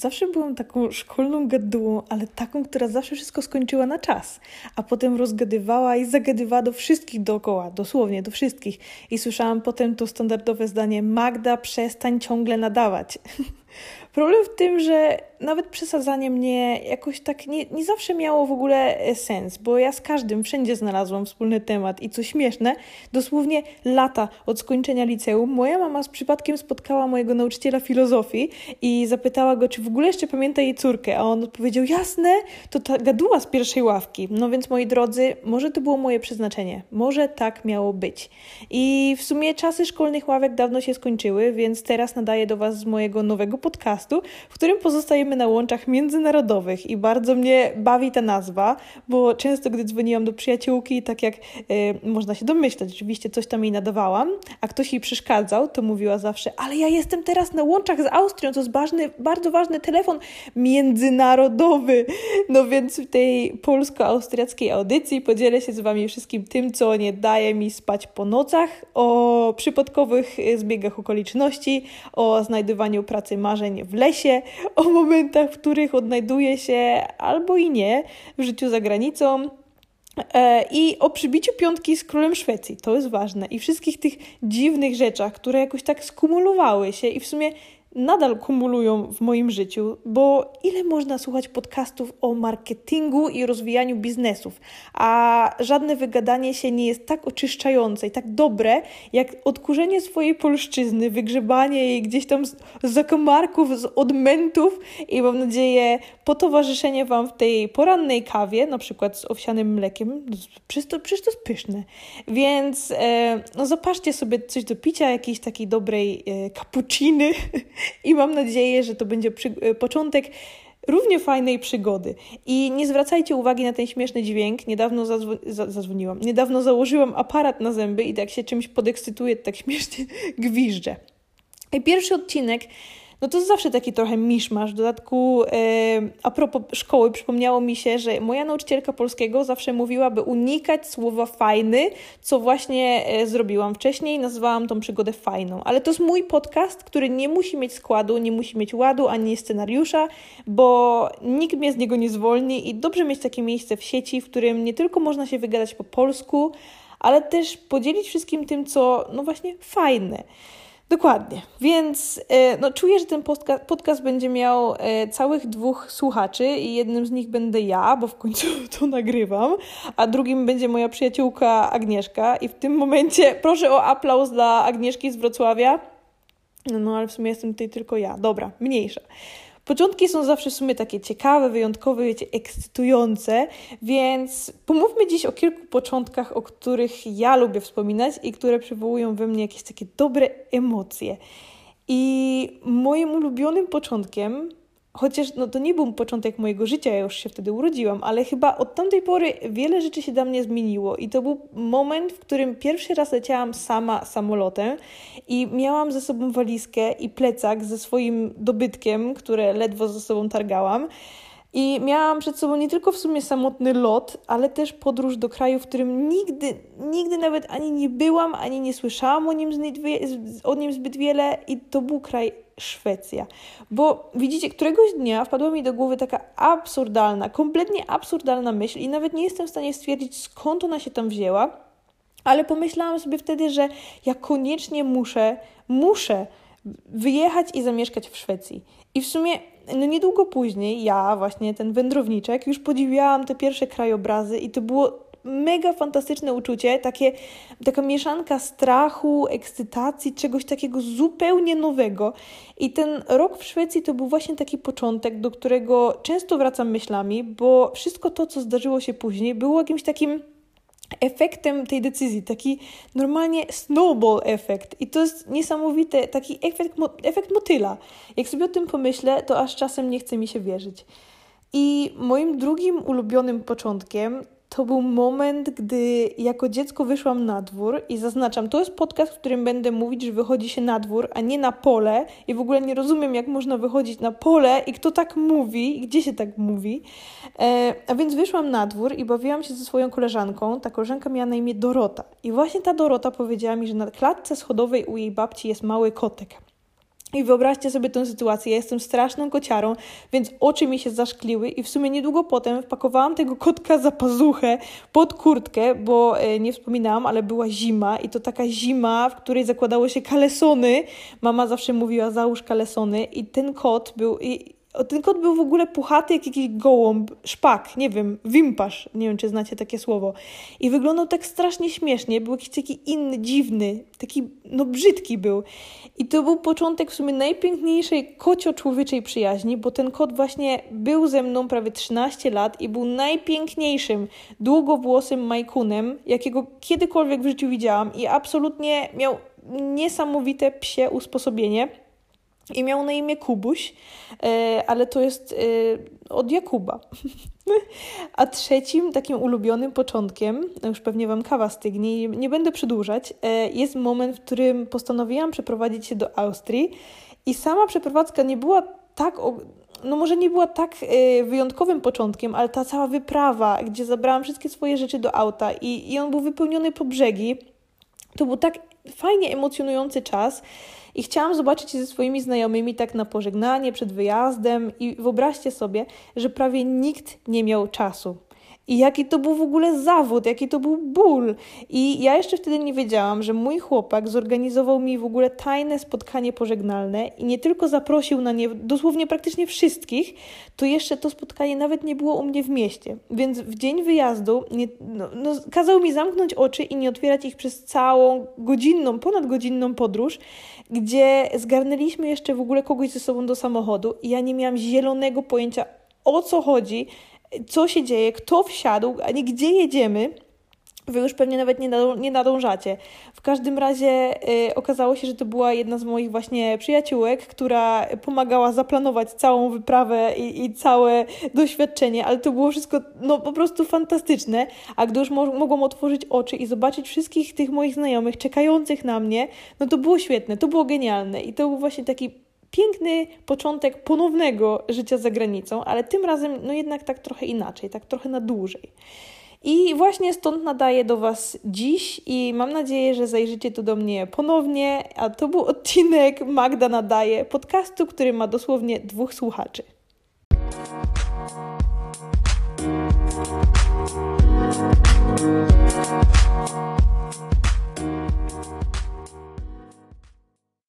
Zawsze byłam taką szkolną gadułą, ale taką, która zawsze wszystko skończyła na czas, a potem rozgadywała i zagadywała do wszystkich dookoła, dosłownie do wszystkich. I słyszałam potem to standardowe zdanie: Magda, przestań ciągle nadawać. Problem w tym, że nawet przesadzanie mnie jakoś tak nie, nie zawsze miało w ogóle e, sens, bo ja z każdym wszędzie znalazłam wspólny temat i co śmieszne, dosłownie lata od skończenia liceum moja mama z przypadkiem spotkała mojego nauczyciela filozofii i zapytała go, czy w ogóle jeszcze pamięta jej córkę, a on odpowiedział, jasne, to ta gaduła z pierwszej ławki. No więc moi drodzy, może to było moje przeznaczenie, może tak miało być. I w sumie czasy szkolnych ławek dawno się skończyły, więc teraz nadaję do Was z mojego nowego podcastu, w którym pozostajemy na łączach międzynarodowych i bardzo mnie bawi ta nazwa, bo często gdy dzwoniłam do przyjaciółki, tak jak y, można się domyślać, oczywiście coś tam jej nadawałam, a ktoś jej przeszkadzał, to mówiła zawsze, ale ja jestem teraz na łączach z Austrią, to jest ważny, bardzo ważny telefon międzynarodowy. No więc w tej polsko-austriackiej audycji podzielę się z Wami wszystkim tym, co nie daje mi spać po nocach, o przypadkowych zbiegach okoliczności, o znajdowaniu pracy marzeń w lesie, o momentach, w których odnajduję się albo i nie w życiu za granicą. E, I o przybiciu piątki z królem Szwecji, to jest ważne, i wszystkich tych dziwnych rzeczach, które jakoś tak skumulowały się i w sumie nadal kumulują w moim życiu, bo ile można słuchać podcastów o marketingu i rozwijaniu biznesów, a żadne wygadanie się nie jest tak oczyszczające i tak dobre, jak odkurzenie swojej polszczyzny, wygrzebanie jej gdzieś tam z zakamarków, z odmentów i mam nadzieję potowarzyszenie Wam w tej porannej kawie, na przykład z owsianym mlekiem, przecież to, jest pyszne. Więc e, no zaparzcie sobie coś do picia, jakiejś takiej dobrej e, i mam nadzieję, że to będzie przy, e, początek równie fajnej przygody. I nie zwracajcie uwagi na ten śmieszny dźwięk. Niedawno zadzwo zadzwoniłam. Niedawno założyłam aparat na zęby i jak się czymś podekscytuję, tak śmiesznie gwiżdżę. I pierwszy odcinek no to zawsze taki trochę miszmasz. W dodatku, a propos szkoły, przypomniało mi się, że moja nauczycielka polskiego zawsze mówiła, by unikać słowa fajny, co właśnie e, zrobiłam wcześniej. Nazwałam tą przygodę fajną. Ale to jest mój podcast, który nie musi mieć składu, nie musi mieć ładu ani scenariusza, bo nikt mnie z niego nie zwolni i dobrze mieć takie miejsce w sieci, w którym nie tylko można się wygadać po polsku, ale też podzielić wszystkim tym, co no właśnie fajne. Dokładnie. Więc e, no, czuję, że ten podcast, podcast będzie miał e, całych dwóch słuchaczy i jednym z nich będę ja, bo w końcu to nagrywam, a drugim będzie moja przyjaciółka Agnieszka i w tym momencie proszę o aplauz dla Agnieszki z Wrocławia. No, no ale w sumie jestem tutaj tylko ja. Dobra, mniejsza. Początki są zawsze w sumie takie ciekawe, wyjątkowe, wiecie, ekscytujące, więc pomówmy dziś o kilku początkach, o których ja lubię wspominać i które przywołują we mnie jakieś takie dobre emocje. I moim ulubionym początkiem Chociaż no, to nie był początek mojego życia, ja już się wtedy urodziłam, ale chyba od tamtej pory wiele rzeczy się dla mnie zmieniło. I to był moment, w którym pierwszy raz leciałam sama samolotem i miałam ze sobą walizkę i plecak ze swoim dobytkiem, które ledwo ze sobą targałam. I miałam przed sobą nie tylko w sumie samotny lot, ale też podróż do kraju, w którym nigdy, nigdy nawet ani nie byłam, ani nie słyszałam o nim, o nim zbyt wiele. I to był kraj Szwecja. Bo widzicie, któregoś dnia wpadła mi do głowy taka absurdalna, kompletnie absurdalna myśl, i nawet nie jestem w stanie stwierdzić, skąd ona się tam wzięła, ale pomyślałam sobie wtedy, że ja koniecznie muszę, muszę wyjechać i zamieszkać w Szwecji. I w sumie no niedługo później ja, właśnie ten wędrowniczek, już podziwiałam te pierwsze krajobrazy i to było mega fantastyczne uczucie, takie, taka mieszanka strachu, ekscytacji, czegoś takiego zupełnie nowego. I ten rok w Szwecji to był właśnie taki początek, do którego często wracam myślami, bo wszystko to, co zdarzyło się później, było jakimś takim efektem tej decyzji, taki normalnie snowball efekt. I to jest niesamowite, taki efekt, efekt motyla. Jak sobie o tym pomyślę, to aż czasem nie chce mi się wierzyć. I moim drugim ulubionym początkiem to był moment, gdy jako dziecko wyszłam na dwór i zaznaczam, to jest podcast, w którym będę mówić, że wychodzi się na dwór, a nie na pole i w ogóle nie rozumiem, jak można wychodzić na pole i kto tak mówi i gdzie się tak mówi. E, a więc wyszłam na dwór i bawiłam się ze swoją koleżanką. Ta koleżanka miała na imię Dorota i właśnie ta Dorota powiedziała mi, że na klatce schodowej u jej babci jest mały kotek. I wyobraźcie sobie tę sytuację. Ja jestem straszną kociarą, więc oczy mi się zaszkliły i w sumie niedługo potem wpakowałam tego kotka za pazuchę pod kurtkę, bo e, nie wspominałam, ale była zima i to taka zima, w której zakładało się kalesony. Mama zawsze mówiła załóż kalesony i ten kot był... I, ten kot był w ogóle puchaty jak jakiś gołąb, szpak, nie wiem, wimparz, nie wiem czy znacie takie słowo. I wyglądał tak strasznie śmiesznie, był jakiś taki inny, dziwny, taki, no brzydki był. I to był początek w sumie najpiękniejszej kocio-człowieczej przyjaźni, bo ten kot właśnie był ze mną prawie 13 lat i był najpiękniejszym, długowłosym majkunem, jakiego kiedykolwiek w życiu widziałam i absolutnie miał niesamowite psie usposobienie i miał na imię Kubuś, e, ale to jest e, od Jakuba. A trzecim, takim ulubionym początkiem, no już pewnie Wam kawa stygnie, nie będę przedłużać, e, jest moment, w którym postanowiłam przeprowadzić się do Austrii i sama przeprowadzka nie była tak no może nie była tak wyjątkowym początkiem, ale ta cała wyprawa, gdzie zabrałam wszystkie swoje rzeczy do auta i, i on był wypełniony po brzegi, to był tak fajnie emocjonujący czas. I chciałam zobaczyć się ze swoimi znajomymi tak na pożegnanie przed wyjazdem i wyobraźcie sobie, że prawie nikt nie miał czasu. I jaki to był w ogóle zawód, jaki to był ból. I ja jeszcze wtedy nie wiedziałam, że mój chłopak zorganizował mi w ogóle tajne spotkanie pożegnalne i nie tylko zaprosił na nie dosłownie praktycznie wszystkich, to jeszcze to spotkanie nawet nie było u mnie w mieście. Więc w dzień wyjazdu nie, no, no, kazał mi zamknąć oczy i nie otwierać ich przez całą godzinną, ponad godzinną podróż, gdzie zgarnęliśmy jeszcze w ogóle kogoś ze sobą do samochodu i ja nie miałam zielonego pojęcia o co chodzi, co się dzieje, kto wsiadł, a nie gdzie jedziemy. Wy już pewnie nawet nie, nie nadążacie. W każdym razie y, okazało się, że to była jedna z moich właśnie przyjaciółek, która pomagała zaplanować całą wyprawę i, i całe doświadczenie, ale to było wszystko no, po prostu fantastyczne. A gdy już mo mogłam otworzyć oczy i zobaczyć wszystkich tych moich znajomych czekających na mnie, no to było świetne, to było genialne i to był właśnie taki piękny początek ponownego życia za granicą, ale tym razem no jednak tak trochę inaczej, tak trochę na dłużej. I właśnie stąd nadaję do Was dziś i mam nadzieję, że zajrzycie tu do mnie ponownie, a to był odcinek Magda Nadaje, podcastu, który ma dosłownie dwóch słuchaczy.